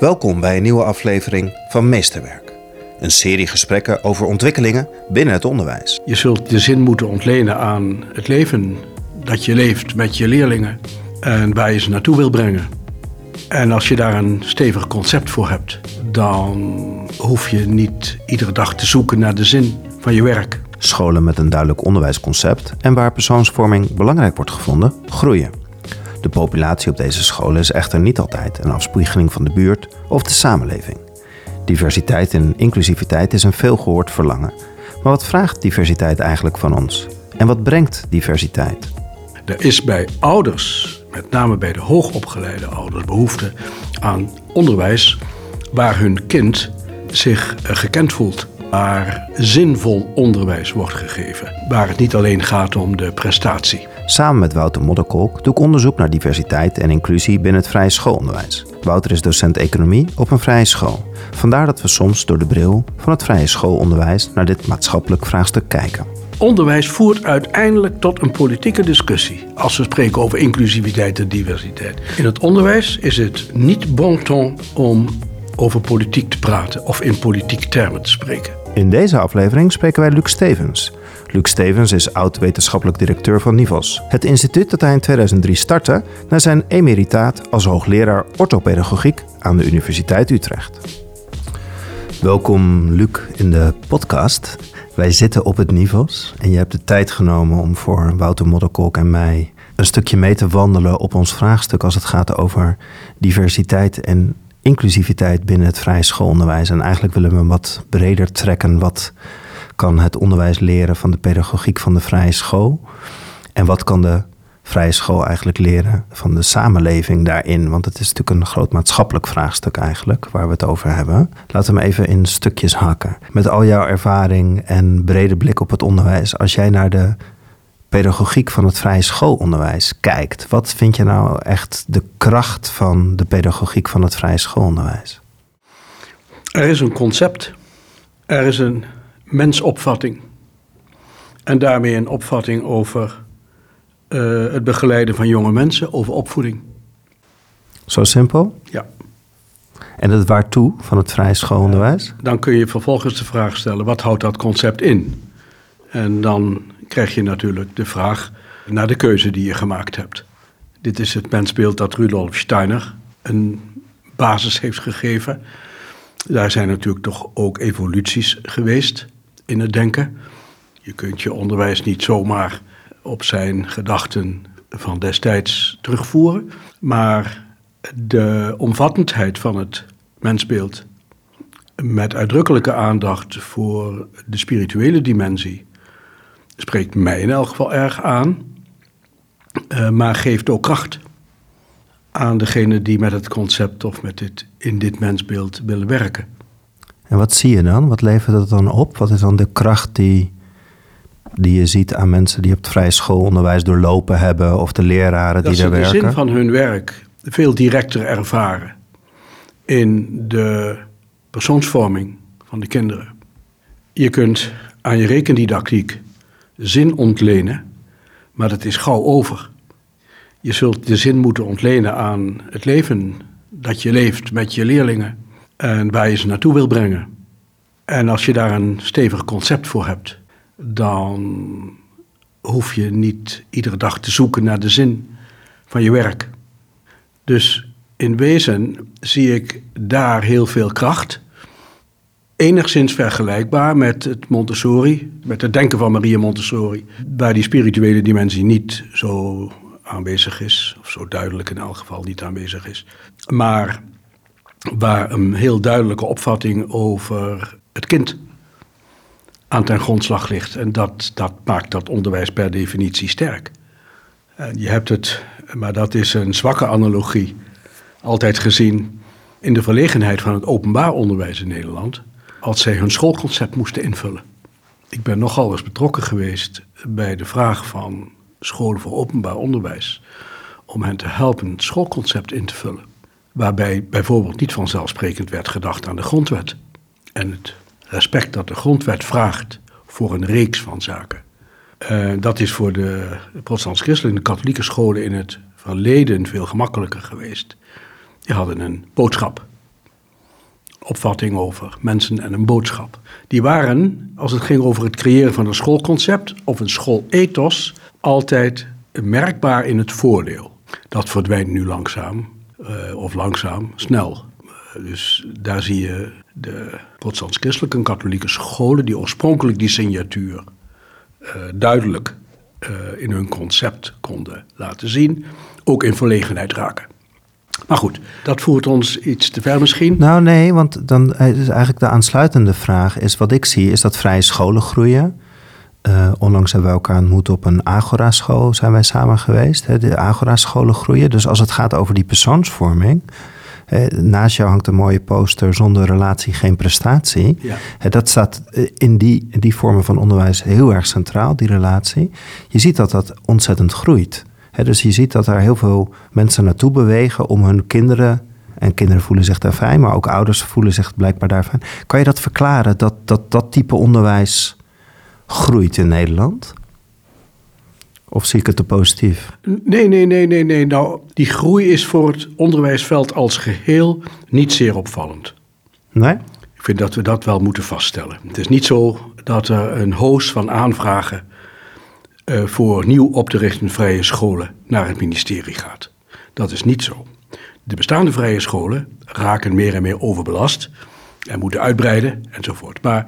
Welkom bij een nieuwe aflevering van Meesterwerk. Een serie gesprekken over ontwikkelingen binnen het onderwijs. Je zult de zin moeten ontlenen aan het leven dat je leeft met je leerlingen en waar je ze naartoe wil brengen. En als je daar een stevig concept voor hebt, dan hoef je niet iedere dag te zoeken naar de zin van je werk. Scholen met een duidelijk onderwijsconcept en waar persoonsvorming belangrijk wordt gevonden, groeien. De populatie op deze scholen is echter niet altijd een afspiegeling van de buurt of de samenleving. Diversiteit en inclusiviteit is een veelgehoord verlangen. Maar wat vraagt diversiteit eigenlijk van ons? En wat brengt diversiteit? Er is bij ouders, met name bij de hoogopgeleide ouders, behoefte aan onderwijs waar hun kind zich eh, gekend voelt. Waar zinvol onderwijs wordt gegeven. Waar het niet alleen gaat om de prestatie. Samen met Wouter Modderkolk doe ik onderzoek naar diversiteit en inclusie binnen het vrije schoolonderwijs. Wouter is docent economie op een vrije school. Vandaar dat we soms door de bril van het vrije schoolonderwijs naar dit maatschappelijk vraagstuk kijken. Onderwijs voert uiteindelijk tot een politieke discussie als we spreken over inclusiviteit en diversiteit. In het onderwijs is het niet bon ton om over politiek te praten of in politiek termen te spreken. In deze aflevering spreken wij Luc Stevens. Luc Stevens is oud-wetenschappelijk directeur van NIVOS, het instituut dat hij in 2003 startte na zijn emeritaat als hoogleraar orthopedagogiek aan de Universiteit Utrecht. Welkom Luc in de podcast. Wij zitten op het NIVOS en je hebt de tijd genomen om voor Wouter Modderkolk en mij een stukje mee te wandelen op ons vraagstuk als het gaat over diversiteit en inclusiviteit binnen het vrije schoolonderwijs. En eigenlijk willen we wat breder trekken. Wat kan het onderwijs leren van de pedagogiek van de vrije school? En wat kan de vrije school eigenlijk leren van de samenleving daarin? Want het is natuurlijk een groot maatschappelijk vraagstuk eigenlijk, waar we het over hebben. Laten we hem even in stukjes hakken. Met al jouw ervaring en brede blik op het onderwijs, als jij naar de pedagogiek van het vrije schoolonderwijs kijkt, wat vind je nou echt de kracht van de pedagogiek van het vrije schoolonderwijs? Er is een concept, er is een mensopvatting en daarmee een opvatting over uh, het begeleiden van jonge mensen, over opvoeding. Zo simpel? Ja. En het waartoe van het vrije schoolonderwijs? Dan kun je vervolgens de vraag stellen, wat houdt dat concept in? En dan krijg je natuurlijk de vraag naar de keuze die je gemaakt hebt. Dit is het mensbeeld dat Rudolf Steiner een basis heeft gegeven. Daar zijn natuurlijk toch ook evoluties geweest in het denken. Je kunt je onderwijs niet zomaar op zijn gedachten van destijds terugvoeren. Maar de omvattendheid van het mensbeeld, met uitdrukkelijke aandacht voor de spirituele dimensie, spreekt mij in elk geval erg aan, uh, maar geeft ook kracht aan degene die met het concept of met dit, in dit mensbeeld willen werken. En wat zie je dan? Wat levert dat dan op? Wat is dan de kracht die, die je ziet aan mensen die op het vrije schoolonderwijs doorlopen hebben of de leraren die daar werken? Dat ze de zin van hun werk veel directer ervaren in de persoonsvorming van de kinderen. Je kunt aan je rekendidactiek zin ontlenen, maar dat is gauw over. Je zult de zin moeten ontlenen aan het leven dat je leeft met je leerlingen en waar je ze naartoe wil brengen. En als je daar een stevig concept voor hebt, dan hoef je niet iedere dag te zoeken naar de zin van je werk. Dus in wezen zie ik daar heel veel kracht enigszins vergelijkbaar met het Montessori, met het denken van Maria Montessori, waar die spirituele dimensie niet zo aanwezig is, of zo duidelijk in elk geval niet aanwezig is, maar waar een heel duidelijke opvatting over het kind aan ten grondslag ligt. En dat, dat maakt dat onderwijs per definitie sterk. En je hebt het, maar dat is een zwakke analogie, altijd gezien in de verlegenheid van het openbaar onderwijs in Nederland als zij hun schoolconcept moesten invullen. Ik ben nogal eens betrokken geweest bij de vraag van scholen voor openbaar onderwijs om hen te helpen het schoolconcept in te vullen. Waarbij bijvoorbeeld niet vanzelfsprekend werd gedacht aan de grondwet en het respect dat de grondwet vraagt voor een reeks van zaken. Uh, dat is voor de protestants-christelijke katholieke scholen in het verleden veel gemakkelijker geweest. Die hadden een boodschap opvatting over mensen en een boodschap. Die waren, als het ging over het creëren van een schoolconcept of een schoolethos, altijd merkbaar in het voordeel. Dat verdwijnt nu langzaam, uh, of langzaam, snel. Uh, dus daar zie je de protestants-christelijke en katholieke scholen die oorspronkelijk die signatuur uh, duidelijk in hun concept konden laten zien, ook in verlegenheid raken. Maar goed, dat voert ons iets te ver misschien. Nou nee, want dan is eigenlijk de aansluitende vraag is wat ik zie is dat vrije scholen groeien. Uh, onlangs hebben we elkaar ontmoet op een Agora-school, zijn wij samen geweest. Hè, de Agora-scholen groeien. Dus als het gaat over die persoonsvorming, naast jou hangt een mooie poster zonder relatie geen prestatie. Ja. dat staat eh, in die, in die vormen van onderwijs heel erg centraal, die relatie. Je ziet dat dat ontzettend groeit dus je ziet dat er heel veel mensen naartoe bewegen om hun kinderen. En kinderen voelen zich daar fijn, maar ook ouders voelen zich blijkbaar daar fijn. Kan je dat verklaren, dat dat, dat type onderwijs groeit in Nederland? Of zie ik het te positief? Nee, nee, nee, nee, nee. Nou, die groei is voor het onderwijsveld als geheel niet zeer opvallend. Nee? Ik vind dat we dat wel moeten vaststellen. Het is niet zo dat er een host van aanvragen uh, voor nieuw op te richten vrije scholen naar het ministerie gaat. Dat is niet zo. De bestaande vrije scholen raken meer en meer overbelast en moeten uitbreiden enzovoort. Maar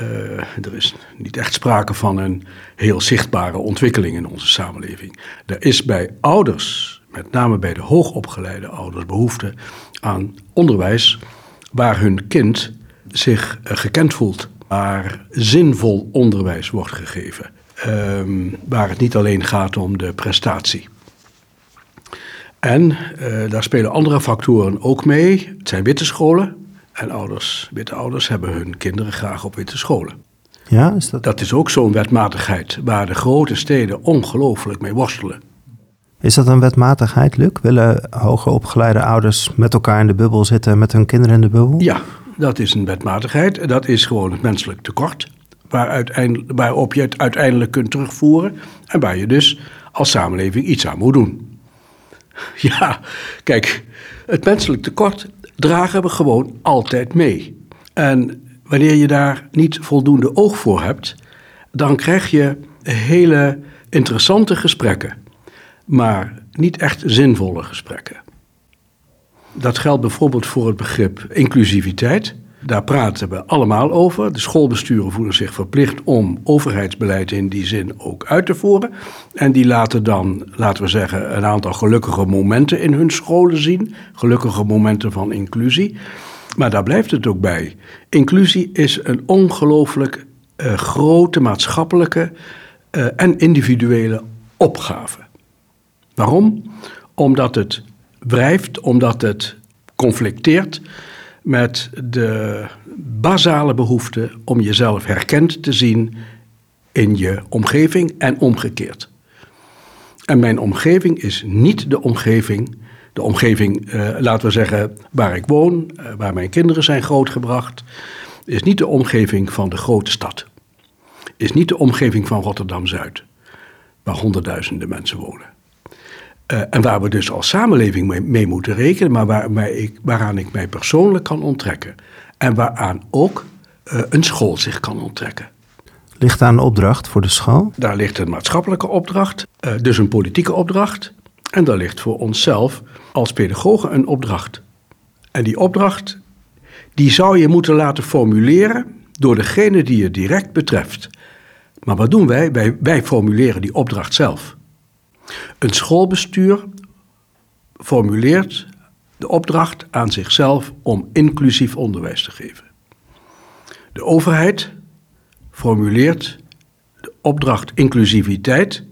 uh, er is niet echt sprake van een heel zichtbare ontwikkeling in onze samenleving. Er is bij ouders, met name bij de hoogopgeleide ouders, behoefte aan onderwijs waar hun kind zich uh, gekend voelt, waar zinvol onderwijs wordt gegeven um, waar het niet alleen gaat om de prestatie. En uh, daar spelen andere factoren ook mee. Het zijn witte scholen. En ouders, witte ouders hebben hun kinderen graag op witte scholen. Ja, is dat... dat is ook zo'n wetmatigheid waar de grote steden ongelooflijk mee worstelen. Is dat een wetmatigheid, Luc? Willen hoger opgeleide ouders met elkaar in de bubbel zitten met hun kinderen in de bubbel? Ja, dat is een wetmatigheid. Dat is gewoon het menselijk tekort waar waarop je het uiteindelijk kunt terugvoeren en waar je dus als samenleving iets aan moet doen. Ja, kijk, het menselijk tekort dragen we gewoon altijd mee. En wanneer je daar niet voldoende oog voor hebt, dan krijg je hele interessante gesprekken, maar niet echt zinvolle gesprekken. Dat geldt bijvoorbeeld voor het begrip inclusiviteit. Daar praten we allemaal over. De schoolbesturen voelen zich verplicht om overheidsbeleid in die zin ook uit te voeren. En die laten dan, laten we zeggen, een aantal gelukkige momenten in hun scholen zien. Gelukkige momenten van inclusie. Maar daar blijft het ook bij. Inclusie is een ongelooflijk uh, grote maatschappelijke uh, en individuele opgave. Waarom? Omdat het wrijft, omdat het conflicteert met de basale behoefte om jezelf herkend te zien in je omgeving en omgekeerd. En mijn omgeving is niet de omgeving, de omgeving, eh, laten we zeggen, waar ik woon, eh, waar mijn kinderen zijn grootgebracht, is niet de omgeving van de grote stad. Is niet de omgeving van Rotterdam-Zuid, waar honderdduizenden mensen wonen. Uh, en waar we dus als samenleving mee, mee moeten rekenen, maar waar, ik, waaraan ik mij persoonlijk kan onttrekken. En waaraan ook uh, een school zich kan onttrekken. Ligt daar een opdracht voor de school? Daar ligt een maatschappelijke opdracht, uh, dus een politieke opdracht. En daar ligt voor onszelf als pedagogen een opdracht. En die opdracht, die zou je moeten laten formuleren door degene die je direct betreft. Maar wat doen wij? Wij, wij formuleren die opdracht zelf. Een schoolbestuur formuleert de opdracht aan zichzelf om inclusief onderwijs te geven. De overheid formuleert de opdracht inclusiviteit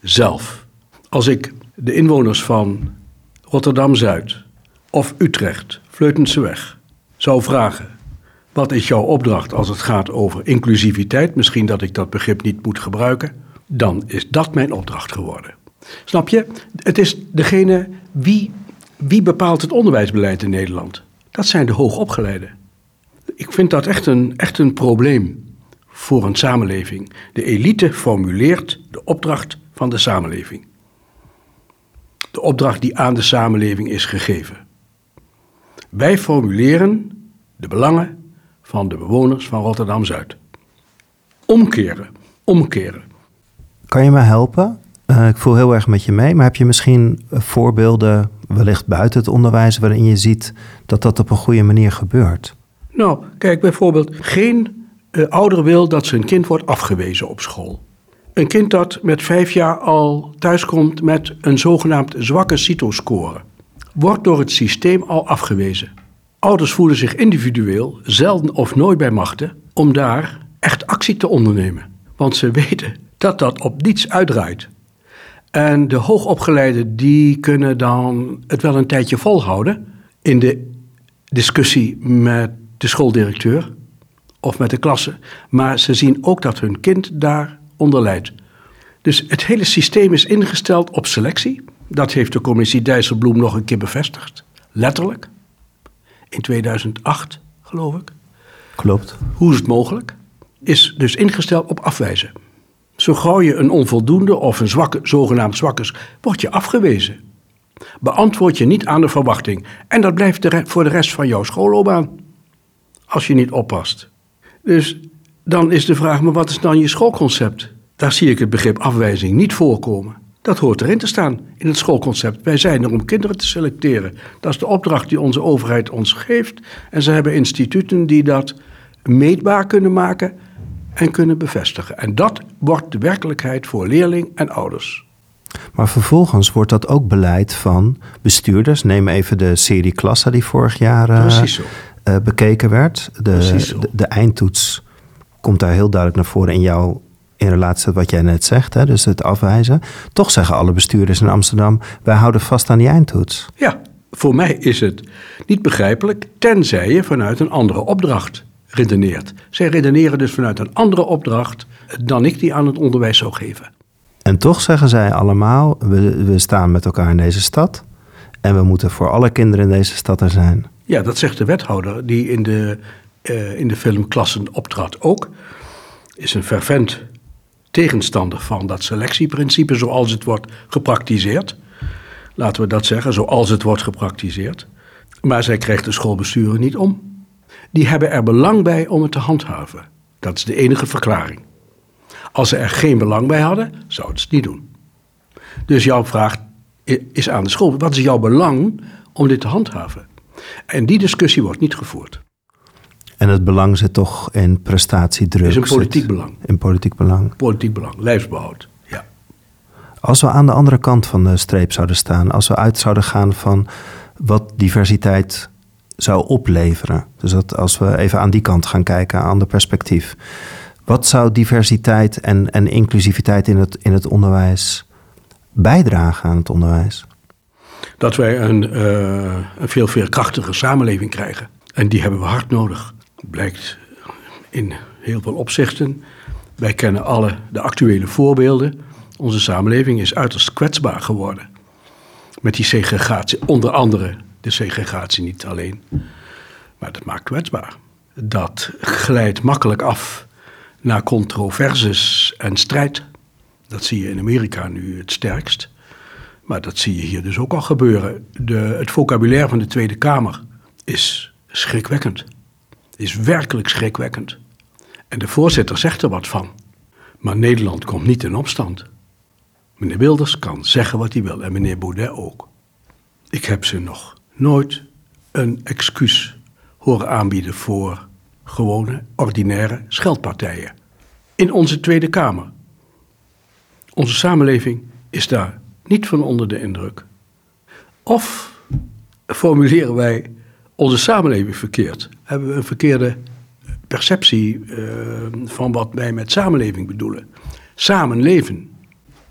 zelf. Als ik de inwoners van Rotterdam-Zuid of Utrecht, Vleutenseweg, zou vragen: wat is jouw opdracht als het gaat over inclusiviteit? Misschien dat ik dat begrip niet moet gebruiken dan is dat mijn opdracht geworden. Snap je? Het is degene wie, wie bepaalt het onderwijsbeleid in Nederland. Dat zijn de hoogopgeleiden. Ik vind dat echt een, echt een probleem voor een samenleving. De elite formuleert de opdracht van de samenleving. De opdracht die aan de samenleving is gegeven. Wij formuleren de belangen van de bewoners van Rotterdam-Zuid. Omkeren, omkeren. Kan je me helpen? Uh, ik voel heel erg met je mee, maar heb je misschien voorbeelden, wellicht buiten het onderwijs, waarin je ziet dat dat op een goede manier gebeurt? Nou, kijk bijvoorbeeld, geen uh, ouder wil dat zijn kind wordt afgewezen op school. Een kind dat met vijf jaar al thuiskomt met een zogenaamd zwakke CITO-score, wordt door het systeem al afgewezen. Ouders voelen zich individueel zelden of nooit bij machten om daar echt actie te ondernemen. Want ze weten dat dat op niets uitdraait. En de hoogopgeleiden die kunnen dan het wel een tijdje volhouden in de discussie met de schooldirecteur of met de klasse. Maar ze zien ook dat hun kind daaronder leidt. Dus het hele systeem is ingesteld op selectie. Dat heeft de commissie Dijsselbloem nog een keer bevestigd. Letterlijk. In 2008, geloof ik. Klopt. Hoe is het mogelijk? Is dus ingesteld op afwijzen. Zo gauw je een onvoldoende of een zwakke, zogenaamd zwakkers, word je afgewezen. Beantwoord je niet aan de verwachting. En dat blijft voor de rest van jouw schoolloopbaan. Als je niet oppast. Dus dan is de vraag, maar wat is dan je schoolconcept? Daar zie ik het begrip afwijzing niet voorkomen. Dat hoort erin te staan in het schoolconcept. Wij zijn er om kinderen te selecteren. Dat is de opdracht die onze overheid ons geeft. En ze hebben instituten die dat meetbaar kunnen maken en kunnen bevestigen. En dat wordt de werkelijkheid voor leerling en ouders. Maar vervolgens wordt dat ook beleid van bestuurders. Neem even de serie Klassa die vorig jaar uh, bekeken werd. De, de, de, eindtoets komt daar heel duidelijk naar voren in jouw in relatie tot wat jij net zegt, hè, dus het afwijzen. Toch zeggen alle bestuurders in Amsterdam: wij houden vast aan die eindtoets. Ja, voor mij is het niet begrijpelijk, tenzij je vanuit een andere opdracht redeneert. Zij redeneren dus vanuit een andere opdracht dan ik die aan het onderwijs zou geven. En toch zeggen zij allemaal: we, we staan met elkaar in deze stad en we moeten voor alle kinderen in deze stad er zijn. Ja, dat zegt de wethouder die in de, uh, in de film Klassen optrad ook. Is een fervent tegenstander van dat selectieprincipe zoals het wordt gepraktiseerd. Laten we dat zeggen, zoals het wordt gepraktiseerd. Maar zij krijgt de schoolbesturen niet om. Die hebben er belang bij om het te handhaven. Dat is de enige verklaring. Als ze er geen belang bij hadden, zouden ze het niet doen. Dus jouw vraag is aan de school: wat is jouw belang om dit te handhaven? En die discussie wordt niet gevoerd. En het belang zit toch in prestatiedruk. Het is een politiek belang. In politiek belang. Politiek belang, lijfsbehoud, ja. Als we aan de andere kant van de streep zouden staan, als we uit zouden gaan van wat diversiteit zou opleveren. Dus dat als we even aan die kant gaan kijken, aan de perspectief. Wat zou diversiteit en, en inclusiviteit in het, in het onderwijs bijdragen aan het onderwijs? Dat wij een, uh, een veel veerkrachtiger samenleving krijgen. En die hebben we hard nodig blijkt in heel veel opzichten. Wij kennen alle de actuele voorbeelden. Onze samenleving is uiterst kwetsbaar geworden. Met die segregatie, onder andere de segregatie niet alleen. Maar dat maakt kwetsbaar. Dat glijdt makkelijk af naar controverses en strijd. Dat zie je in Amerika nu het sterkst. Maar dat zie je hier dus ook al gebeuren. De, het vocabulaire van de Tweede Kamer is schrikwekkend is werkelijk schrikwekkend. En de voorzitter zegt er wat van. Maar Nederland komt niet in opstand. Meneer Wilders kan zeggen wat hij wil en meneer Baudet ook. Ik heb ze nog nooit een excuus horen aanbieden voor gewone, ordinaire scheldpartijen. In onze Tweede Kamer. Onze samenleving is daar niet van onder de indruk. Of formuleren wij onze samenleving verkeerd? Hebben we een verkeerde perceptie uh, van wat wij met samenleving bedoelen? Samenleven.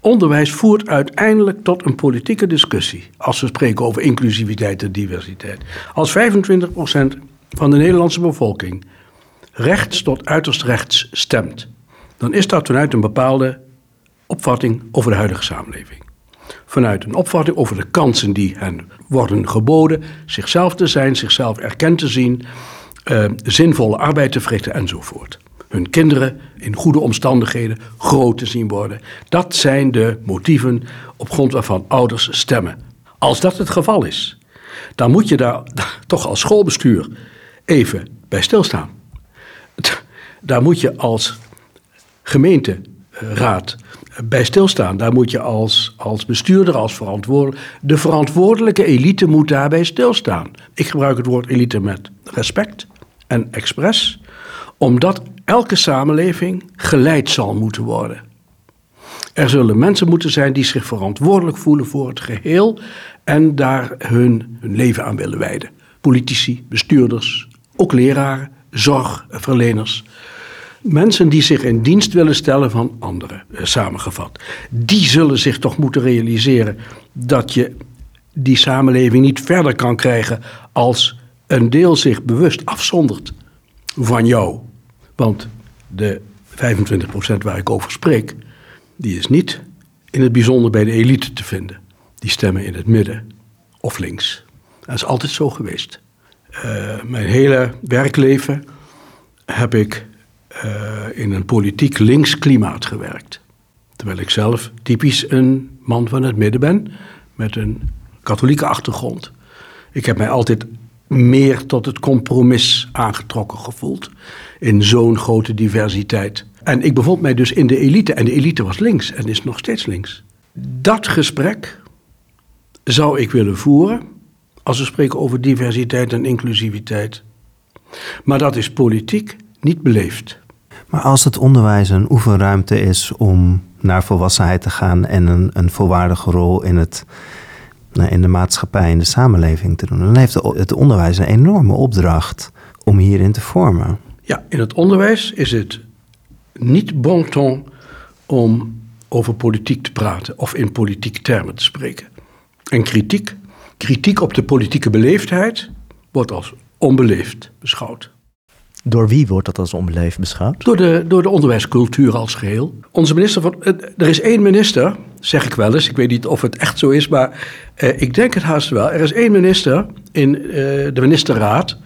Onderwijs voert uiteindelijk tot een politieke discussie als we spreken over inclusiviteit en diversiteit. Als 25% van de Nederlandse bevolking rechts tot uiterst rechts stemt, dan is dat vanuit een bepaalde opvatting over de huidige samenleving vanuit een opvatting over de kansen die hen worden geboden, zichzelf te zijn, zichzelf erkend te zien, uh, zinvolle arbeid te verrichten enzovoort. Hun kinderen in goede omstandigheden groot te zien worden. Dat zijn de motieven op grond waarvan ouders stemmen. Als dat het geval is, dan moet je daar, toch als schoolbestuur even bij stilstaan. Daar moet je als gemeenteraad bij stilstaan. Daar moet je als, als bestuurder, als verantwoordelijk... De verantwoordelijke elite moet daarbij stilstaan. Ik gebruik het woord elite met respect en expres. Omdat elke samenleving geleid zal moeten worden. Er zullen mensen moeten zijn die zich verantwoordelijk voelen voor het geheel... en daar hun, hun leven aan willen wijden. Politici, bestuurders, ook leraren, zorgverleners mensen die zich in dienst willen stellen van anderen, eh, samengevat. Die zullen zich toch moeten realiseren dat je die samenleving niet verder kan krijgen als een deel zich bewust afzondert van jou. Want de 25% waar ik over spreek, die is niet in het bijzonder bij de elite te vinden. Die stemmen in het midden of links. Dat is altijd zo geweest. Uh, mijn hele werkleven heb ik uh, in een politiek links klimaat gewerkt. Terwijl ik zelf typisch een man van het midden ben, met een katholieke achtergrond. Ik heb mij altijd meer tot het compromis aangetrokken gevoeld. In zo'n grote diversiteit. En ik bevond mij dus in de elite. En de elite was links en is nog steeds links. Dat gesprek zou ik willen voeren als we spreken over diversiteit en inclusiviteit. Maar dat is politiek niet beleefd. Maar als het onderwijs een oefenruimte is om naar volwassenheid te gaan en een, een volwaardige rol in, het, nou, in de maatschappij en de samenleving te doen, dan heeft het onderwijs een enorme opdracht om hierin te vormen. Ja, in het onderwijs is het niet bon ton om over politiek te praten of in politieke termen te spreken. En kritiek, kritiek op de politieke beleefdheid wordt als onbeleefd beschouwd. Door wie wordt dat als onbeleefd beschouwd? Door de, door de onderwijscultuur als geheel. Onze minister van. Eh, er is één minister, zeg ik wel eens. Ik weet niet of het echt zo is, maar eh, ik denk het haast wel. Er is één minister in eh, de ministerraad,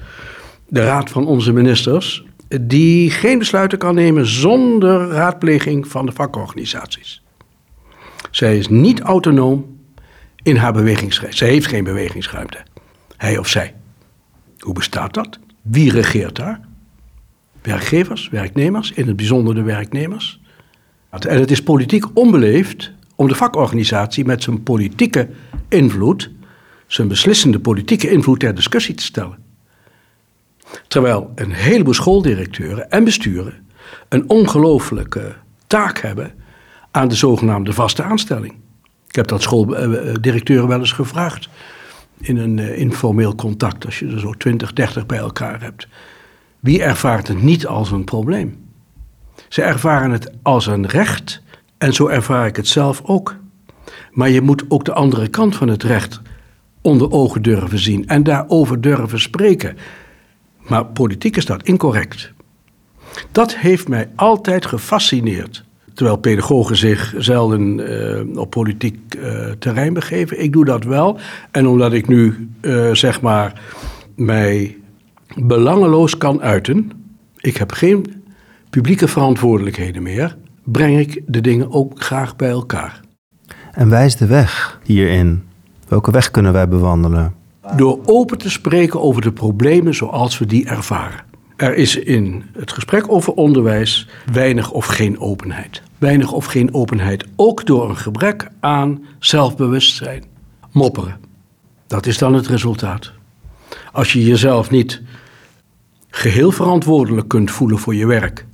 de raad van onze ministers, die geen besluiten kan nemen zonder raadpleging van de vakorganisaties. Zij is niet autonoom in haar bewegingsruimte. Zij heeft geen bewegingsruimte. Hij of zij. Hoe bestaat dat? Wie regeert daar? werkgevers, werknemers, in het bijzonder de werknemers. En het is politiek onbeleefd om de vakorganisatie met zijn politieke invloed, zijn beslissende politieke invloed ter discussie te stellen. Terwijl een heleboel schooldirecteuren en besturen een ongelooflijke taak hebben aan de zogenaamde vaste aanstelling. Ik heb dat schooldirecteuren wel eens gevraagd in een eh, informeel contact, als je er zo 20, 30 bij elkaar hebt. Wie ervaart het niet als een probleem? Ze ervaren het als een recht en zo ervaar ik het zelf ook. Maar je moet ook de andere kant van het recht onder ogen durven zien en daarover durven spreken. Maar politiek is dat incorrect. Dat heeft mij altijd gefascineerd. Terwijl pedagogen zich zelden uh, op politiek uh, terrein begeven. Ik doe dat wel. En omdat ik nu, uh, zeg maar, mij belangeloos kan uiten, ik heb geen publieke verantwoordelijkheden meer, breng ik de dingen ook graag bij elkaar. En wijs de weg hierin. Welke weg kunnen wij bewandelen? Door open te spreken over de problemen zoals we die ervaren. Er is in het gesprek over onderwijs weinig of geen openheid. Weinig of geen openheid, ook door een gebrek aan zelfbewustzijn. Mopperen. Dat is dan het resultaat. Als je jezelf niet geheel verantwoordelijk kunt voelen voor je werk.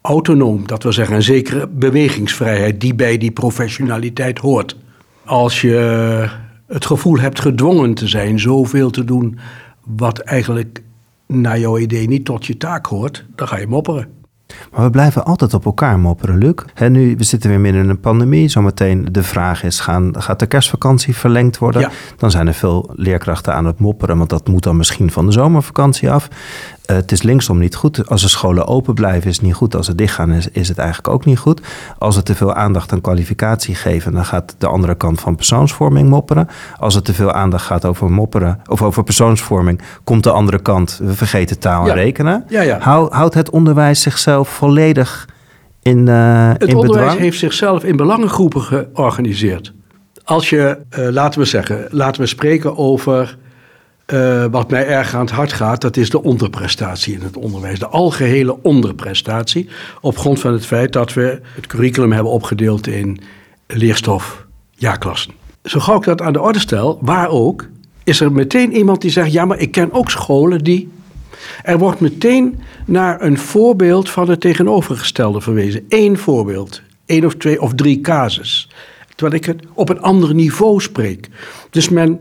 Autonoom, dat wil zeggen een zekere bewegingsvrijheid die bij die professionaliteit hoort. Als je het gevoel hebt gedwongen te zijn, zoveel te doen wat eigenlijk naar jouw idee niet tot je taak hoort, dan ga je mopperen. Maar we blijven altijd op elkaar mopperen, Luc. Nu, we zitten weer midden in een pandemie. Zometeen de vraag is, gaan, gaat de kerstvakantie verlengd worden? Dan zijn er veel leerkrachten aan het mopperen, want dat moet dan misschien van de zomervakantie af. Uh, het is linksom niet goed. Als de scholen open blijven is het niet goed. Als ze dicht gaan is, is het eigenlijk ook niet goed. Als we te veel aandacht aan kwalificatie geven, dan gaat de andere kant van persoonsvorming mopperen. Als er te veel aandacht gaat over mopperen of over persoonsvorming, komt de andere kant, we vergeten taal en rekenen. Ja, ja. houdt het onderwijs zichzelf volledig in, uh, het in onderwijs heeft zichzelf in belangengroepen georganiseerd. Als je, uh, laten we zeggen, laten we spreken over Uh, wat mij erg aan het hart gaat, dat is de onderprestatie in het onderwijs. De algehele onderprestatie. Op grond van het feit dat we het curriculum hebben opgedeeld in leerstof, jaarklassen. Zo gauw ik dat aan de orde stel, waar ook, is er meteen iemand die zegt: Ja, maar ik ken ook scholen die. Er wordt meteen naar een voorbeeld van het tegenovergestelde verwezen. Eén voorbeeld, één of twee of drie casus. Terwijl ik het op een ander niveau spreek. Dus men,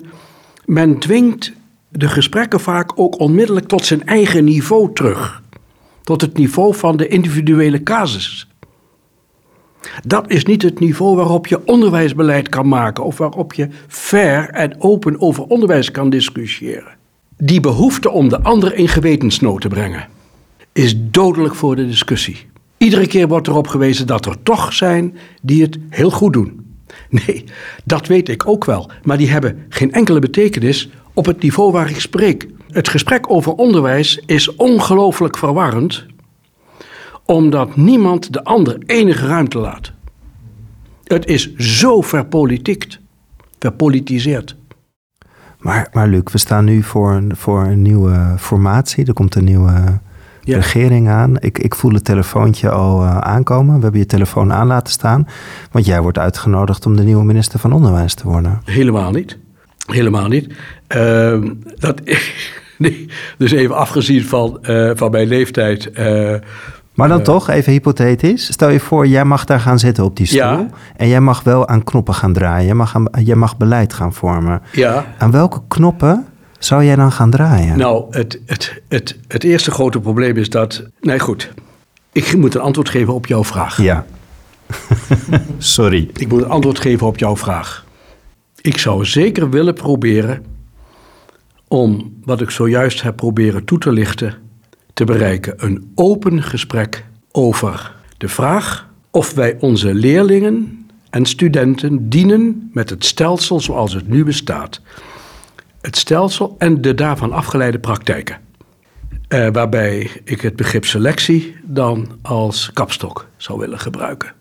men dwingt de gesprekken vaak ook onmiddellijk tot zijn eigen niveau terug. Tot het niveau van de individuele casus. Dat is niet het niveau waarop je onderwijsbeleid kan maken of waarop je fair en open over onderwijs kan discussiëren. Die behoefte om de ander in gewetensnood te brengen is dodelijk voor de discussie. Iedere keer wordt erop gewezen dat er toch zijn die het heel goed doen. Nee, dat weet ik ook wel, maar die hebben geen enkele betekenis op het niveau waar ik spreek. Het gesprek over onderwijs is ongelooflijk verwarrend, omdat niemand de ander enige ruimte laat. Het is zo verpolitiekt, verpolitiseerd. Maar, maar Luc, we staan nu voor een, voor een nieuwe formatie. Er komt een nieuwe regering aan. Ik, ik voel het telefoontje al uh, aankomen. We hebben je telefoon aan laten staan. Want jij wordt uitgenodigd om de nieuwe minister van Onderwijs te worden. Helemaal niet. Helemaal niet. Uh, dat, nee, dus even afgezien van, uh, van mijn leeftijd. Maar dan toch, even hypothetisch. Stel je voor, jij mag daar gaan zitten op die stoel. Ja. En jij mag wel aan knoppen gaan draaien. Jij mag, aan, jij mag beleid gaan vormen. Ja. Aan welke knoppen zou jij dan gaan draaien? Nou, het, het, het, het eerste grote probleem is dat. Nee, goed. Ik moet een antwoord geven op jouw vraag. Ja. Sorry. Ik moet een antwoord geven op jouw vraag. Ik zou zeker willen proberen om wat ik zojuist heb proberen toe te lichten, te bereiken. Een open gesprek over de vraag of wij onze leerlingen en studenten dienen met het stelsel zoals het nu bestaat. Het stelsel en de daarvan afgeleide praktijken. Eh, waarbij ik het begrip selectie dan als kapstok zou willen gebruiken.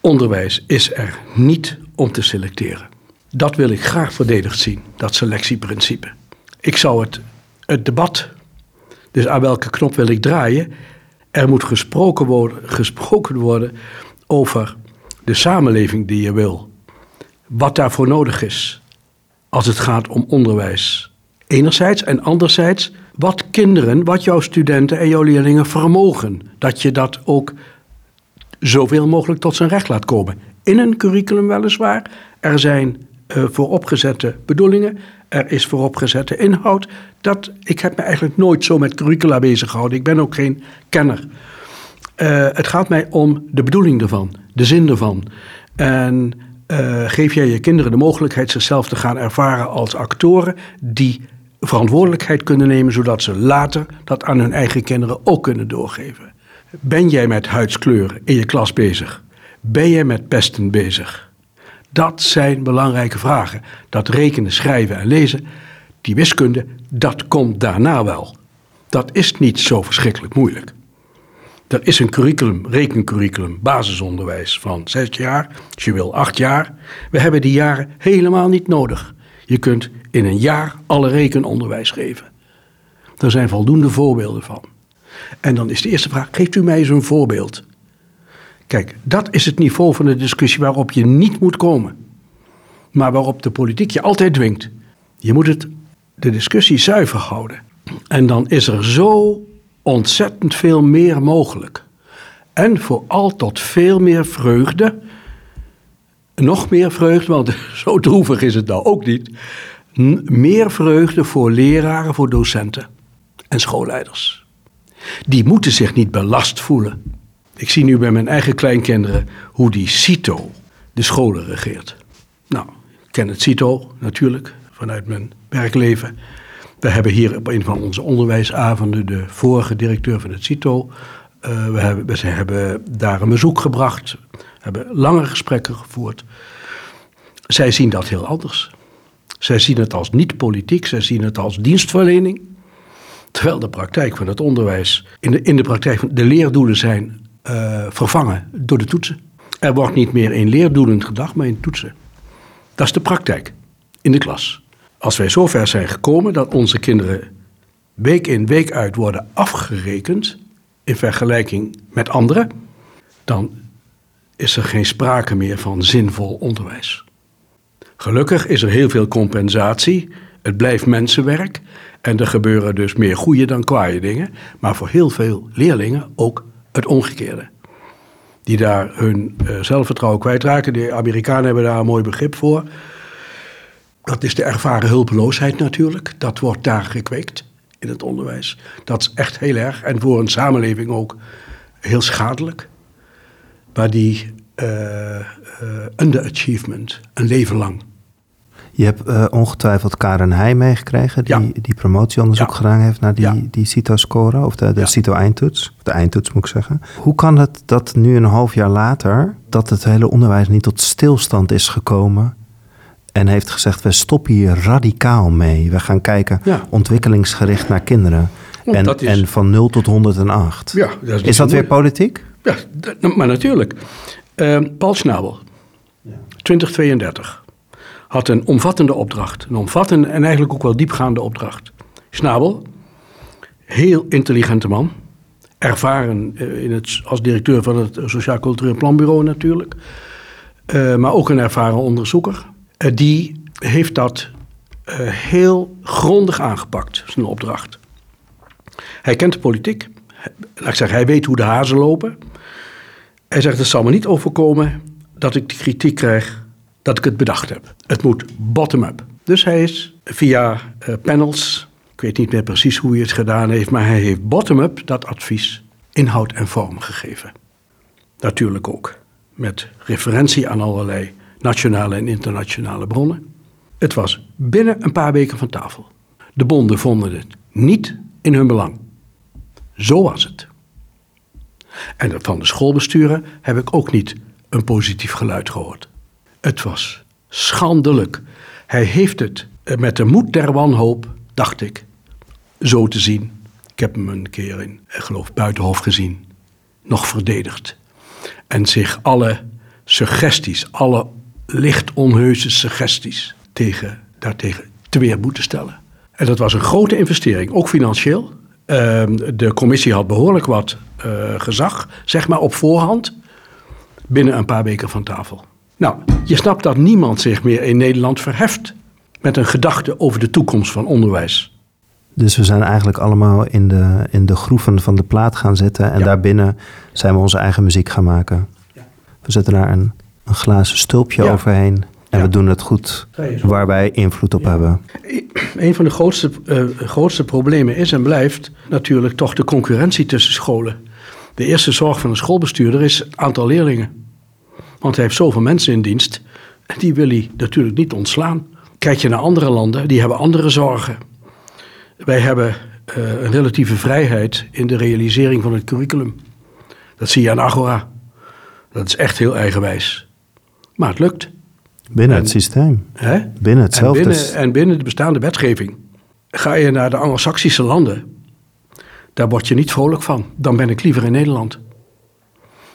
Onderwijs is er niet om te selecteren. Dat wil ik graag verdedigd zien, dat selectieprincipe. Ik zou het, het debat, dus aan welke knop wil ik draaien, er moet gesproken worden, gesproken worden over de samenleving die je wil. Wat daarvoor nodig is als het gaat om onderwijs. Enerzijds en anderzijds wat kinderen, wat jouw studenten en jouw leerlingen vermogen. Dat je dat ook zoveel mogelijk tot zijn recht laat komen. In een curriculum weliswaar. Er zijn uh, vooropgezette bedoelingen. Er is vooropgezette inhoud. Dat, ik heb me eigenlijk nooit zo met curricula bezig gehouden. Ik ben ook geen kenner. Uh, het gaat mij om de bedoeling ervan, de zin ervan. En uh, geef jij je kinderen de mogelijkheid zichzelf te gaan ervaren als actoren die verantwoordelijkheid kunnen nemen, zodat ze later dat aan hun eigen kinderen ook kunnen doorgeven. Ben jij met huidskleur in je klas bezig? Ben jij met pesten bezig? Dat zijn belangrijke vragen. Dat rekenen, schrijven en lezen, die wiskunde, dat komt daarna wel. Dat is niet zo verschrikkelijk moeilijk. Er is een curriculum, rekencurriculum, basisonderwijs van zes jaar, als je wil acht jaar. We hebben die jaren helemaal niet nodig. Je kunt in een jaar alle rekenonderwijs geven. Er zijn voldoende voorbeelden van. En dan is de eerste vraag: geeft u mij eens een voorbeeld? Kijk, dat is het niveau van de discussie waarop je niet moet komen. Maar waarop de politiek je altijd dwingt. Je moet het, de discussie zuiver houden. En dan is er zo ontzettend veel meer mogelijk. En vooral tot veel meer vreugde. Nog meer vreugde, want zo droevig is het nou ook niet. Meer vreugde voor leraren, voor docenten en schoolleiders. Die moeten zich niet belast voelen. Ik zie nu bij mijn eigen kleinkinderen hoe die CITO de scholen regeert. Nou, ik ken het CITO natuurlijk vanuit mijn werkleven. We hebben hier op een van onze onderwijsavonden de vorige directeur van het CITO. Uh, we, hebben, hebben daar een bezoek gebracht, hebben lange gesprekken gevoerd. Zij zien dat heel anders. Zij zien het als niet politiek, zij zien het als dienstverlening. Terwijl de praktijk van het onderwijs, in de, in de praktijk van de leerdoelen zijn uh, vervangen door de toetsen. Er wordt niet meer in leerdoelen gedacht, maar in toetsen. Dat is de praktijk in de klas. Als wij zover zijn gekomen dat onze kinderen week in week uit worden afgerekend in vergelijking met anderen, dan is er geen sprake meer van zinvol onderwijs. Gelukkig is er heel veel compensatie. Het blijft mensenwerk. En er gebeuren dus meer goede dan kwaaie dingen. Maar voor heel veel leerlingen ook het omgekeerde. Die daar hun uh, zelfvertrouwen kwijtraken. De Amerikanen hebben daar een mooi begrip voor. Dat is de ervaren hulpeloosheid natuurlijk. Dat wordt daar gekweekt in het onderwijs. Dat is echt heel erg. En voor een samenleving ook heel schadelijk. Maar die uh, uh, underachievement, een leven lang. Je hebt uh, ongetwijfeld Karen Heij meegekregen, die, ja. die promotieonderzoek ja. gedaan heeft naar die, ja. die CITO-score, of de, de CITO-eindtoets, de eindtoets moet ik zeggen. Hoe kan het dat nu een half jaar later, dat het hele onderwijs niet tot stilstand is gekomen en heeft gezegd, we stoppen hier radicaal mee. We gaan kijken ontwikkelingsgericht naar kinderen. En, is... en, van 0 tot 108. Ja, dat is, is dat weer politiek? Ja, maar natuurlijk. Uh, Paul Schnabel, 2032 had een omvattende opdracht. Een omvattende en eigenlijk ook wel diepgaande opdracht. Snabel, heel intelligente man. Ervaren eh, in het, als directeur van het Sociaal Cultureel Planbureau natuurlijk. Uh, maar ook een ervaren onderzoeker. Uh, die heeft dat heel grondig aangepakt, zijn opdracht. Hij kent de politiek. Laat ik zeggen, hij weet hoe de hazen lopen. Hij zegt, het zal me niet overkomen dat ik de kritiek krijg dat ik het bedacht heb. Het moet bottom-up. Dus hij is via uh, panels, ik weet niet meer precies hoe hij het gedaan heeft, maar hij heeft bottom-up dat advies inhoud en vorm gegeven. Natuurlijk ook met referentie aan allerlei nationale en internationale bronnen. Het was binnen een paar weken van tafel. De bonden vonden het niet in hun belang. Zo was het. En van de schoolbesturen heb ik ook niet een positief geluid gehoord. Het was schandelijk. Hij heeft het met de moed der wanhoop, dacht ik, zo te zien. Ik heb hem een keer in, ik geloof, Buitenhof gezien. Nog verdedigd. En zich alle suggesties, alle licht onheuse suggesties tegen, daartegen te weer moeten stellen. En dat was een grote investering, ook financieel. Uh, de commissie had behoorlijk wat uh, gezag, zeg maar op voorhand, binnen een paar weken van tafel. Nou, je snapt dat niemand zich meer in Nederland verheft met een gedachte over de toekomst van onderwijs. Dus we zijn eigenlijk allemaal in de, in de groeven van de plaat gaan zitten en daarbinnen zijn we onze eigen muziek gaan maken. Ja. We zetten daar een, een glazen stulpje ja. overheen en we doen het goed waar wij invloed op hebben. Een van de grootste, uh, grootste problemen is en blijft natuurlijk toch de concurrentie tussen scholen. De eerste zorg van een schoolbestuurder is het aantal leerlingen. Want hij heeft zoveel mensen in dienst. En die wil hij natuurlijk niet ontslaan. Kijk je naar andere landen, die hebben andere zorgen. Wij hebben uh, een relatieve vrijheid in de realisering van het curriculum. Dat zie je aan Agora. Dat is echt heel eigenwijs. Maar het lukt. Binnen en, het systeem. Hè? Binnen hetzelfde. En binnen, en binnen de bestaande wetgeving. Ga je naar de Anglo-Saxische landen, daar word je niet vrolijk van. Dan ben ik liever in Nederland.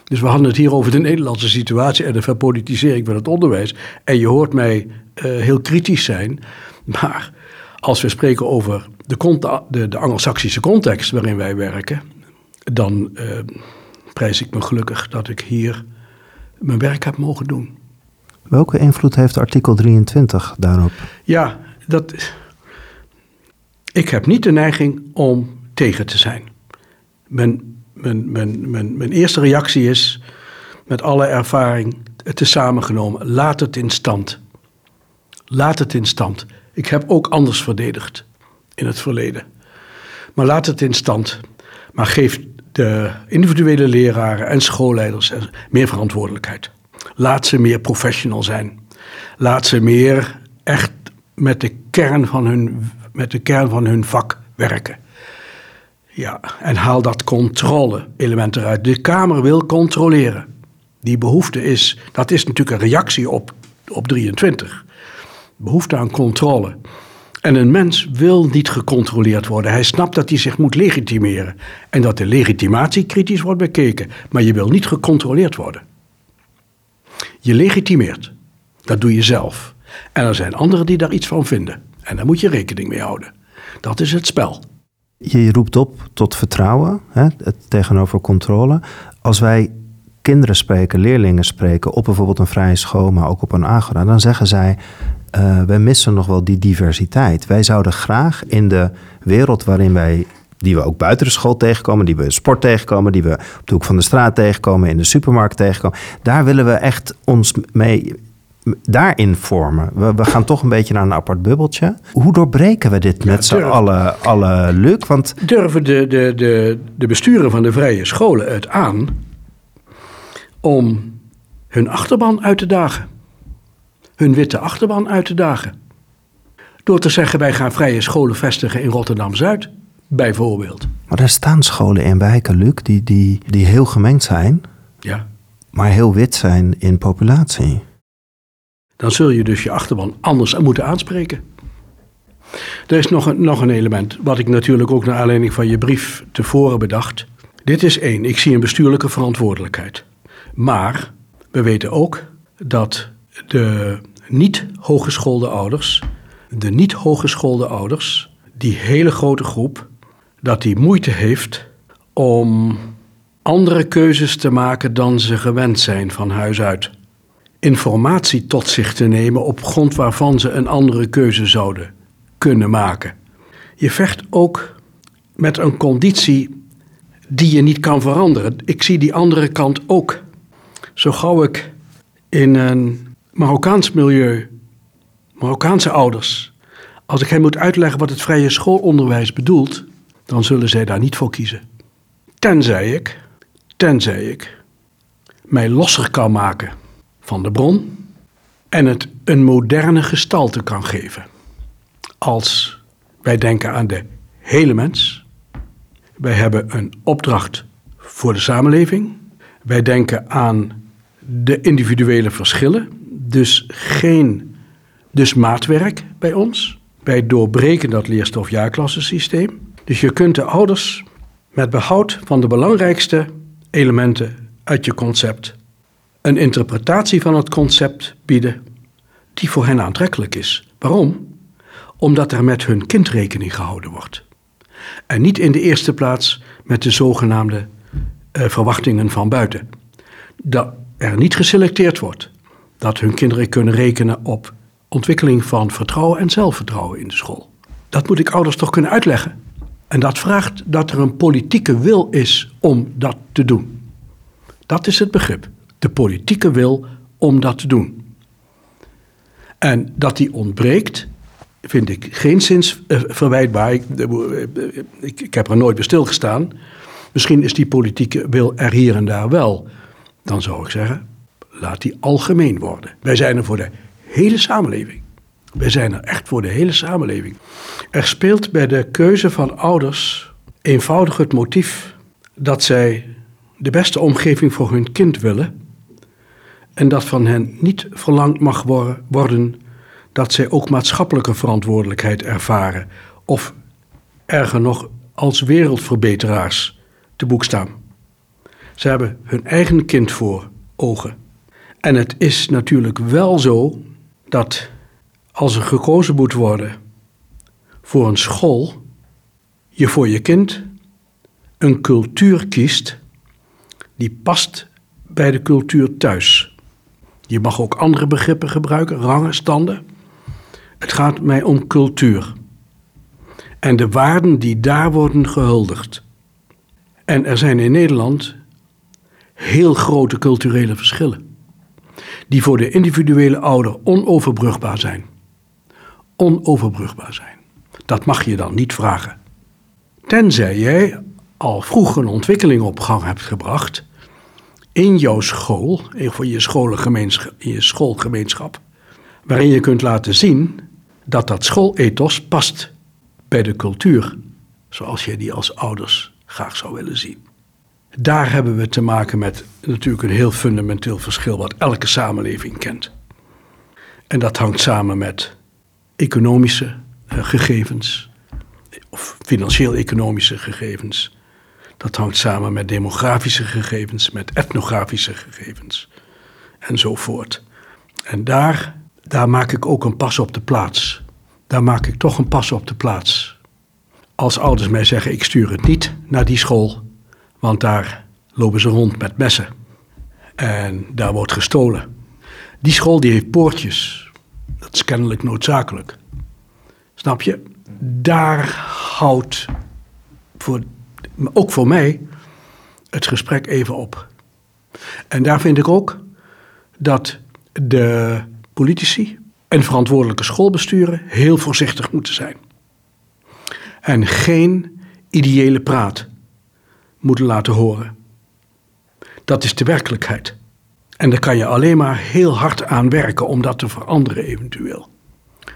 Dus we hadden het hier over de Nederlandse situatie en de verpolitisering van het onderwijs. En je hoort mij uh, heel kritisch zijn. Maar als we spreken over de, de, de Anglo-Saxische context waarin wij werken, dan uh, prijs ik me gelukkig dat ik hier mijn werk heb mogen doen. Welke invloed heeft artikel 23 daarop? Ja, dat. Ik heb niet de neiging om tegen te zijn. Men mijn, eerste reactie is, met alle ervaring, het is samengenomen. Laat het in stand. Laat het in stand. Ik heb ook anders verdedigd in het verleden. Maar laat het in stand. Maar geef de individuele leraren en schoolleiders meer verantwoordelijkheid. Laat ze meer professional zijn. Laat ze meer echt met de kern van hun, met de kern van hun vak werken. Ja, en haal dat controle-element eruit. De Kamer wil controleren. Die behoefte is, dat is natuurlijk een reactie op, op 23. Behoefte aan controle. En een mens wil niet gecontroleerd worden. Hij snapt dat hij zich moet legitimeren. En dat de legitimatie kritisch wordt bekeken. Maar je wil niet gecontroleerd worden. Je legitimeert. Dat doe je zelf. En er zijn anderen die daar iets van vinden. En daar moet je rekening mee houden. Dat is het spel. Je roept op tot vertrouwen, hè, tegenover controle. Als wij kinderen spreken, leerlingen spreken op bijvoorbeeld een vrije school, maar ook op een agora, dan zeggen zij: uh, wij missen nog wel die diversiteit. Wij zouden graag in de wereld waarin wij, die we ook buiten de school tegenkomen, die we sport tegenkomen, die we op de hoek van de straat tegenkomen, in de supermarkt tegenkomen, daar willen we echt ons mee daarin vormen. We, we, gaan toch een beetje naar een apart bubbeltje. Hoe doorbreken we dit met z'n allen, alle Luc? Want... Durven de, de, de, de besturen van de vrije scholen het aan om hun achterban uit te dagen? Hun witte achterban uit te dagen? Door te zeggen, wij gaan vrije scholen vestigen in Rotterdam-Zuid, bijvoorbeeld. Maar er staan scholen in wijken, Luc, die, die, die heel gemengd zijn... Ja. maar heel wit zijn in populatie dan zul je dus je achterban anders moeten aanspreken. Er is nog een, nog een element, wat ik natuurlijk ook naar aanleiding van je brief tevoren bedacht. Dit is één, ik zie een bestuurlijke verantwoordelijkheid. Maar we weten ook dat de niet hogeschoolde ouders, de niet hogeschoolde ouders, die hele grote groep, dat die moeite heeft om andere keuzes te maken dan ze gewend zijn van huis uit informatie tot zich te nemen op grond waarvan ze een andere keuze zouden kunnen maken. Je vecht ook met een conditie die je niet kan veranderen. Ik zie die andere kant ook. Zo gauw ik in een Marokkaans milieu, Marokkaanse ouders, als ik hen moet uitleggen wat het vrije schoolonderwijs bedoelt, dan zullen zij daar niet voor kiezen. Tenzij ik, tenzij ik mij losser kan maken van de bron en het een moderne gestalte kan geven. Als wij denken aan de hele mens, wij hebben een opdracht voor de samenleving, wij denken aan de individuele verschillen, dus geen dus maatwerk bij ons. Wij doorbreken dat leerstof-jaarklassensysteem. Dus je kunt de ouders met behoud van de belangrijkste elementen uit je concept een interpretatie van het concept bieden die voor hen aantrekkelijk is. Waarom? Omdat er met hun kind rekening gehouden wordt. En niet in de eerste plaats met de zogenaamde uh, verwachtingen van buiten. Dat er niet geselecteerd wordt. Dat hun kinderen kunnen rekenen op ontwikkeling van vertrouwen en zelfvertrouwen in de school. Dat moet ik ouders toch kunnen uitleggen. En dat vraagt dat er een politieke wil is om dat te doen. Dat is het begrip de politieke wil om dat te doen. En dat die ontbreekt, vind ik geen zins uh, verwijtbaar. Ik, ik, ik, heb er nooit bij stilgestaan. Misschien is die politieke wil er hier en daar wel. Dan zou ik zeggen, laat die algemeen worden. Wij zijn er voor de hele samenleving. Wij zijn er echt voor de hele samenleving. Er speelt bij de keuze van ouders eenvoudig het motief dat zij de beste omgeving voor hun kind willen en dat van hen niet verlangd mag worden dat zij ook maatschappelijke verantwoordelijkheid ervaren of erger nog als wereldverbeteraars te boek staan. Ze hebben hun eigen kind voor ogen. En het is natuurlijk wel zo dat als er gekozen moet worden voor een school, je voor je kind een cultuur kiest die past bij de cultuur thuis. Je mag ook andere begrippen gebruiken, rangen, standen. Het gaat mij om cultuur. En de waarden die daar worden gehuldigd. En er zijn in Nederland heel grote culturele verschillen. Die voor de individuele ouder onoverbrugbaar zijn. Onoverbrugbaar zijn. Dat mag je dan niet vragen. Tenzij jij al vroeg een ontwikkeling op gang hebt gebracht in jouw school, voor je, je schoolgemeenschap, waarin je kunt laten zien dat dat schoolethos past bij de cultuur, zoals je die als ouders graag zou willen zien. Daar hebben we te maken met natuurlijk een heel fundamenteel verschil wat elke samenleving kent. En dat hangt samen met economische eh, gegevens, of financieel-economische gegevens, dat hangt samen met demografische gegevens, met etnografische gegevens enzovoort. En daar, daar maak ik ook een pas op de plaats. daar maak ik toch een pas op de plaats. Als ouders mij zeggen: ik stuur het niet naar die school, want daar lopen ze rond met messen en daar wordt gestolen. Die school die heeft poortjes. Dat is kennelijk noodzakelijk. Snap je? Daar houdt voor, ook voor mij het gesprek even op. En daar vind ik ook dat de politici en verantwoordelijke schoolbesturen heel voorzichtig moeten zijn. En geen ideële praat moeten laten horen. Dat is de werkelijkheid. En daar kan je alleen maar heel hard aan werken om dat te veranderen eventueel.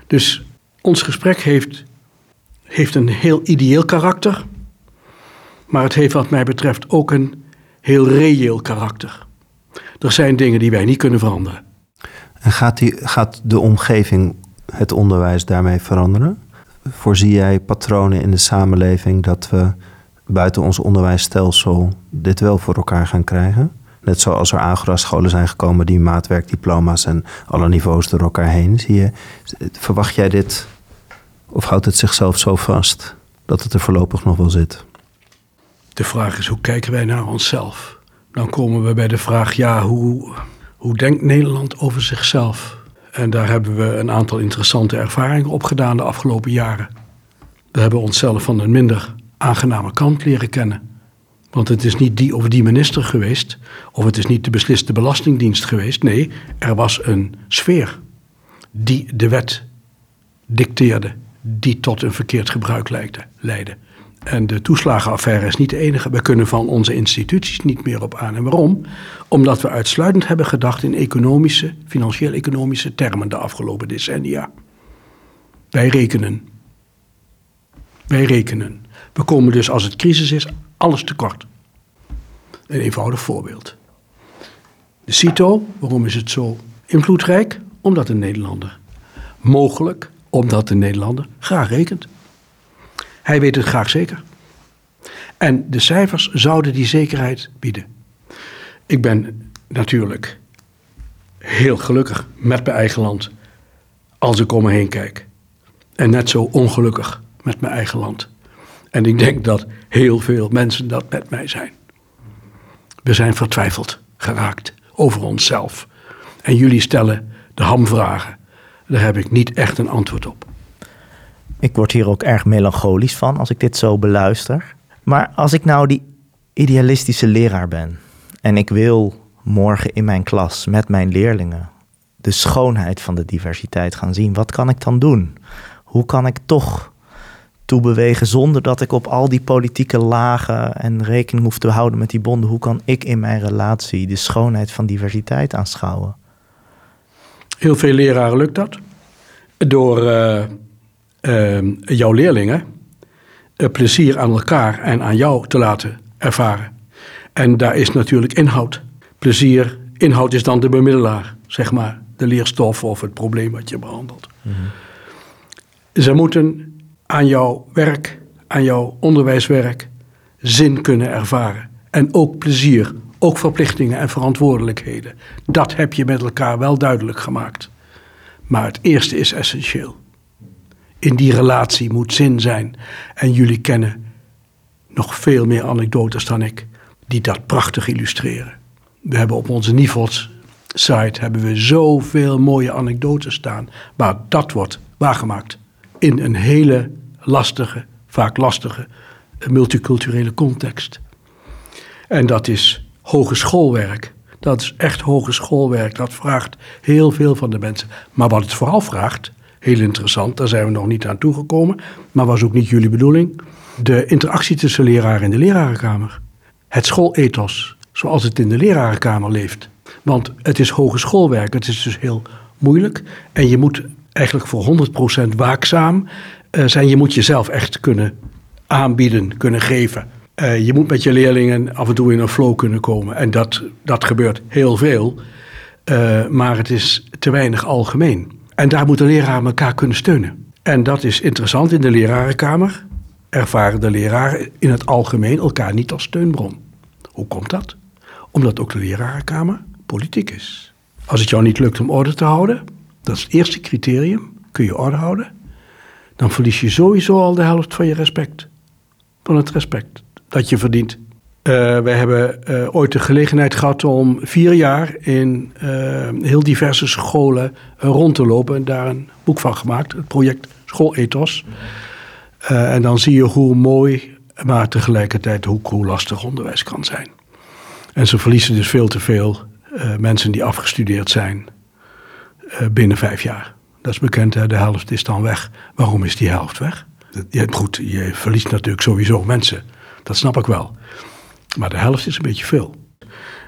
Dus ons gesprek heeft, heeft een heel ideeel karakter. Maar het heeft wat mij betreft ook een heel reëel karakter. Er zijn dingen die wij niet kunnen veranderen. En gaat, die, gaat de omgeving het onderwijs daarmee veranderen? Voorzie jij patronen in de samenleving dat we buiten ons onderwijsstelsel dit wel voor elkaar gaan krijgen? Net zoals er aangerastscholen zijn gekomen die maatwerkdiploma's en alle niveaus door elkaar heen. Zie je, verwacht jij dit of houdt het zichzelf zo vast dat het er voorlopig nog wel zit? De vraag is hoe kijken wij naar onszelf? Dan komen we bij de vraag, ja, hoe, hoe denkt Nederland over zichzelf? En daar hebben we een aantal interessante ervaringen op gedaan de afgelopen jaren. We hebben onszelf van een minder aangename kant leren kennen. Want het is niet die of die minister geweest, of het is niet de besliste belastingdienst geweest. Nee, er was een sfeer die de wet dicteerde, die tot een verkeerd gebruik leidde. En de toeslagenaffaire is niet de enige. We kunnen van onze instituties niet meer op aan. En waarom? Omdat we uitsluitend hebben gedacht in economische, financieel-economische termen de afgelopen decennia. Wij rekenen. Wij rekenen. We komen dus als het crisis is alles tekort. Een eenvoudig voorbeeld. De CITO, waarom is het zo invloedrijk? Omdat de Nederlander. Mogelijk omdat de Nederlander graag rekent. Hij weet het graag zeker. En de cijfers zouden die zekerheid bieden. Ik ben natuurlijk heel gelukkig met mijn eigen land als ik om me heen kijk. En net zo ongelukkig met mijn eigen land. En ik denk dat heel veel mensen dat met mij zijn. We zijn vertwijfeld geraakt over onszelf. En jullie stellen de hamvragen. Daar heb ik niet echt een antwoord op. Ik word hier ook erg melancholisch van als ik dit zo beluister. Maar als ik nou die idealistische leraar ben en ik wil morgen in mijn klas met mijn leerlingen de schoonheid van de diversiteit gaan zien, wat kan ik dan doen? Hoe kan ik toch toebewegen zonder dat ik op al die politieke lagen en rekening hoef te houden met die bonden? Hoe kan ik in mijn relatie de schoonheid van diversiteit aanschouwen? Heel veel leraren lukt dat. Door uh, jouw leerlingen plezier aan elkaar en aan jou te laten ervaren. En daar is natuurlijk inhoud. Plezier, inhoud is dan de bemiddelaar, zeg maar. De leerstof of het probleem wat je behandelt. Mm Ze moeten aan jouw werk, aan jouw onderwijswerk, zin kunnen ervaren. En ook plezier, ook verplichtingen en verantwoordelijkheden. Dat heb je met elkaar wel duidelijk gemaakt. Maar het eerste is essentieel. In die relatie moet zin zijn. En jullie kennen nog veel meer anekdotes dan ik, die dat prachtig illustreren. We hebben op onze Nivels site hebben we zoveel mooie anekdotes staan, waar dat wordt waargemaakt in een hele lastige, vaak lastige multiculturele context. En dat is hogeschoolwerk. Dat is echt hogeschoolwerk. Dat vraagt heel veel van de mensen. Maar wat het vooral vraagt, heel interessant, daar zijn we nog niet aan toegekomen, maar was ook niet jullie bedoeling. De interactie tussen leraar en de lerarenkamer. Het schoolethos, zoals het in de lerarenkamer leeft. Want het is hogeschoolwerk, het is dus heel moeilijk. En je moet eigenlijk voor 100% waakzaam uh, zijn. Je moet jezelf echt kunnen aanbieden, kunnen geven. Uh, je moet met je leerlingen af en toe in een flow kunnen komen. En dat, dat gebeurt heel veel. Uh, maar het is te weinig algemeen. En daar moet de leraar elkaar kunnen steunen. En dat is interessant. In de lerarenkamer ervaren de leraren in het algemeen elkaar niet als steunbron. Hoe komt dat? Omdat ook de lerarenkamer politiek is. Als het jou niet lukt om orde te houden, dat is het eerste criterium, kun je orde houden, dan verlies je sowieso al de helft van je respect. Van het respect dat je verdient. Uh, wij hebben uh, ooit de gelegenheid gehad om vier jaar in uh, heel diverse scholen rond te lopen en daar een boek van gemaakt, het project Schoolethos. en dan zie je hoe mooi, maar tegelijkertijd hoe, hoe lastig onderwijs kan zijn. En ze verliezen dus veel te veel mensen die afgestudeerd zijn binnen vijf jaar. Dat is bekend, hè? de helft is dan weg. Waarom is die helft weg? Je, goed, je verliest natuurlijk sowieso mensen. Dat snap ik wel. Maar de helft is een beetje veel.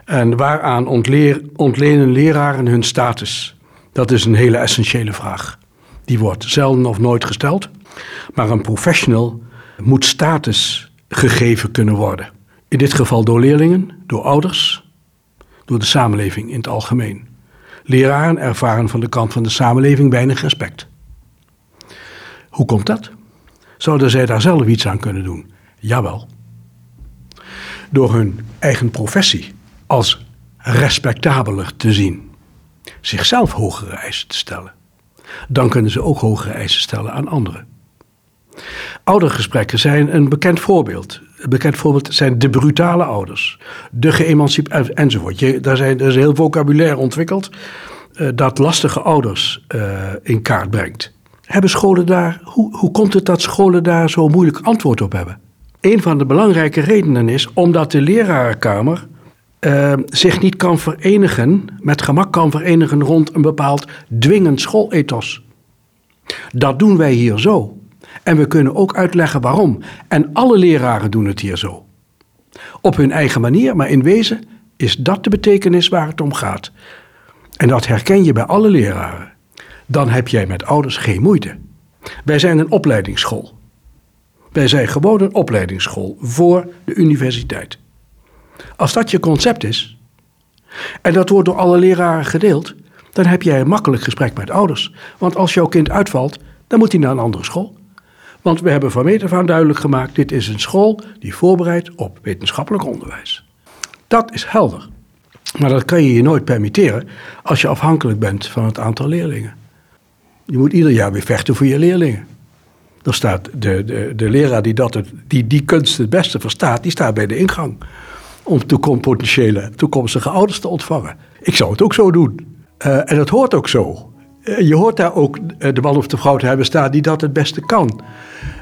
En waaraan ontleer, ontlenen leraren hun status? Dat is een hele essentiële vraag. Die wordt zelden of nooit gesteld. Maar een professional moet status gegeven kunnen worden. In dit geval door leerlingen, door ouders, door de samenleving in het algemeen. Leraren ervaren van de kant van de samenleving weinig respect. Hoe komt dat? Zouden zij daar zelf iets aan kunnen doen? Jawel. Door hun eigen professie als respectabeler te zien. Zichzelf hogere eisen te stellen. Dan kunnen ze ook hogere eisen stellen aan anderen. Oudergesprekken zijn een bekend voorbeeld. Een bekend voorbeeld zijn de brutale ouders, de geëmancipeerd enzovoort. Daar, zijn, er is heel vocabulaire ontwikkeld uh, dat lastige ouders uh, in kaart brengt. Hebben scholen daar, hoe, hoe komt het dat scholen daar zo moeilijk antwoord op hebben? Een van de belangrijke redenen is omdat de lerarenkamer uh, zich niet kan verenigen, met gemak kan verenigen rond een bepaald dwingend schoolethos. Dat doen wij hier zo. En we kunnen ook uitleggen waarom. En alle leraren doen het hier zo. Op hun eigen manier, maar in wezen is dat de betekenis waar het om gaat. En dat herken je bij alle leraren. Dan heb jij met ouders geen moeite. Wij zijn een opleidingsschool. Wij zijn gewoon een opleidingsschool voor de universiteit. Als dat je concept is, en dat wordt door alle leraren gedeeld, dan heb jij een makkelijk gesprek met ouders. Want als jouw kind uitvalt, dan moet hij naar een andere school. Want we hebben van meet af aan duidelijk gemaakt: dit is een school die voorbereidt op wetenschappelijk onderwijs. Dat is helder. Maar dat kan je je nooit permitteren als je afhankelijk bent van het aantal leerlingen. Je moet ieder jaar weer vechten voor je leerlingen. Dan staat de, de, de leraar die, dat het, die die kunst het beste verstaat, die staat bij de ingang. Om potentiële toekomstige ouders te ontvangen. Ik zou het ook zo doen. Uh, en dat hoort ook zo. Uh, je hoort daar ook de man of de vrouw te hebben staan die dat het beste kan.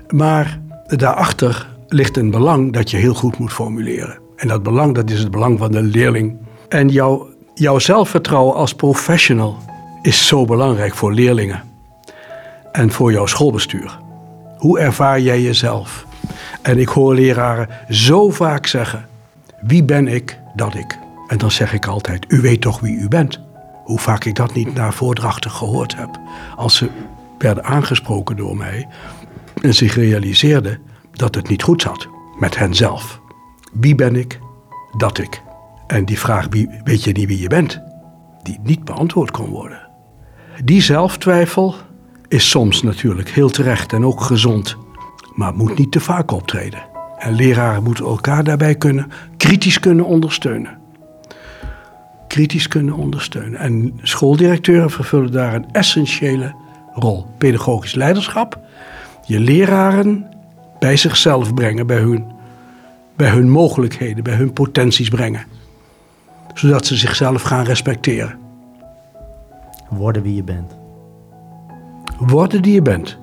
Maar daarachter ligt een belang dat je heel goed moet formuleren. En dat belang, dat is het belang van de leerling. En jouw, jouw zelfvertrouwen als professional is zo belangrijk voor leerlingen. En voor jouw schoolbestuur. Hoe ervaar jij jezelf? En ik hoor leraren zo vaak zeggen: Wie ben ik dat ik? En dan zeg ik altijd: U weet toch wie u bent? Hoe vaak ik dat niet naar voordrachten gehoord heb. Als ze werden aangesproken door mij en zich realiseerden dat het niet goed zat met henzelf. Wie ben ik dat ik? En die vraag, wie, weet je niet wie je bent? Die niet beantwoord kon worden. Die zelftwijfel is soms natuurlijk heel terecht en ook gezond, maar moet niet te vaak optreden. En leraren moeten elkaar daarbij kunnen, kritisch kunnen ondersteunen. Kritisch kunnen ondersteunen. En schooldirecteuren vervullen daar een essentiële rol. Pedagogisch leiderschap, je leraren bij zichzelf brengen, bij hun, bij hun mogelijkheden, bij hun potenties brengen. Zodat ze zichzelf gaan respecteren. Worden wie je bent. Worden die je bent.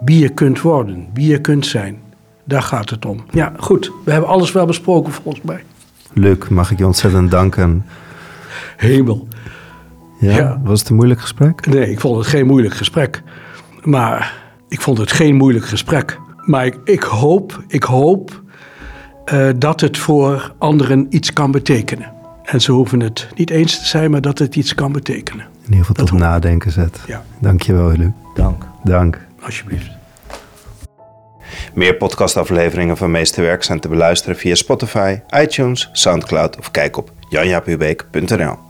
Wie je kunt worden, wie je kunt zijn. Daar gaat het om. Ja, goed. We hebben alles wel besproken volgens mij. Luc, mag ik je ontzettend danken. Hemel. Ja, ja, was het een moeilijk gesprek? Nee, ik vond het geen moeilijk gesprek. Maar ik vond het geen moeilijk gesprek. Maar ik, ik hoop, ik hoop uh, dat het voor anderen iets kan betekenen. En ze hoeven het niet eens te zijn, maar dat het iets kan betekenen. In ieder geval tot nadenken zet. Ja. Dank je wel, Luc. Dank. Dank. Alsjeblieft. Meer podcastafleveringen van Meesterwerk zijn te beluisteren via Spotify, iTunes, Soundcloud of kijk op janjapubeek.nl.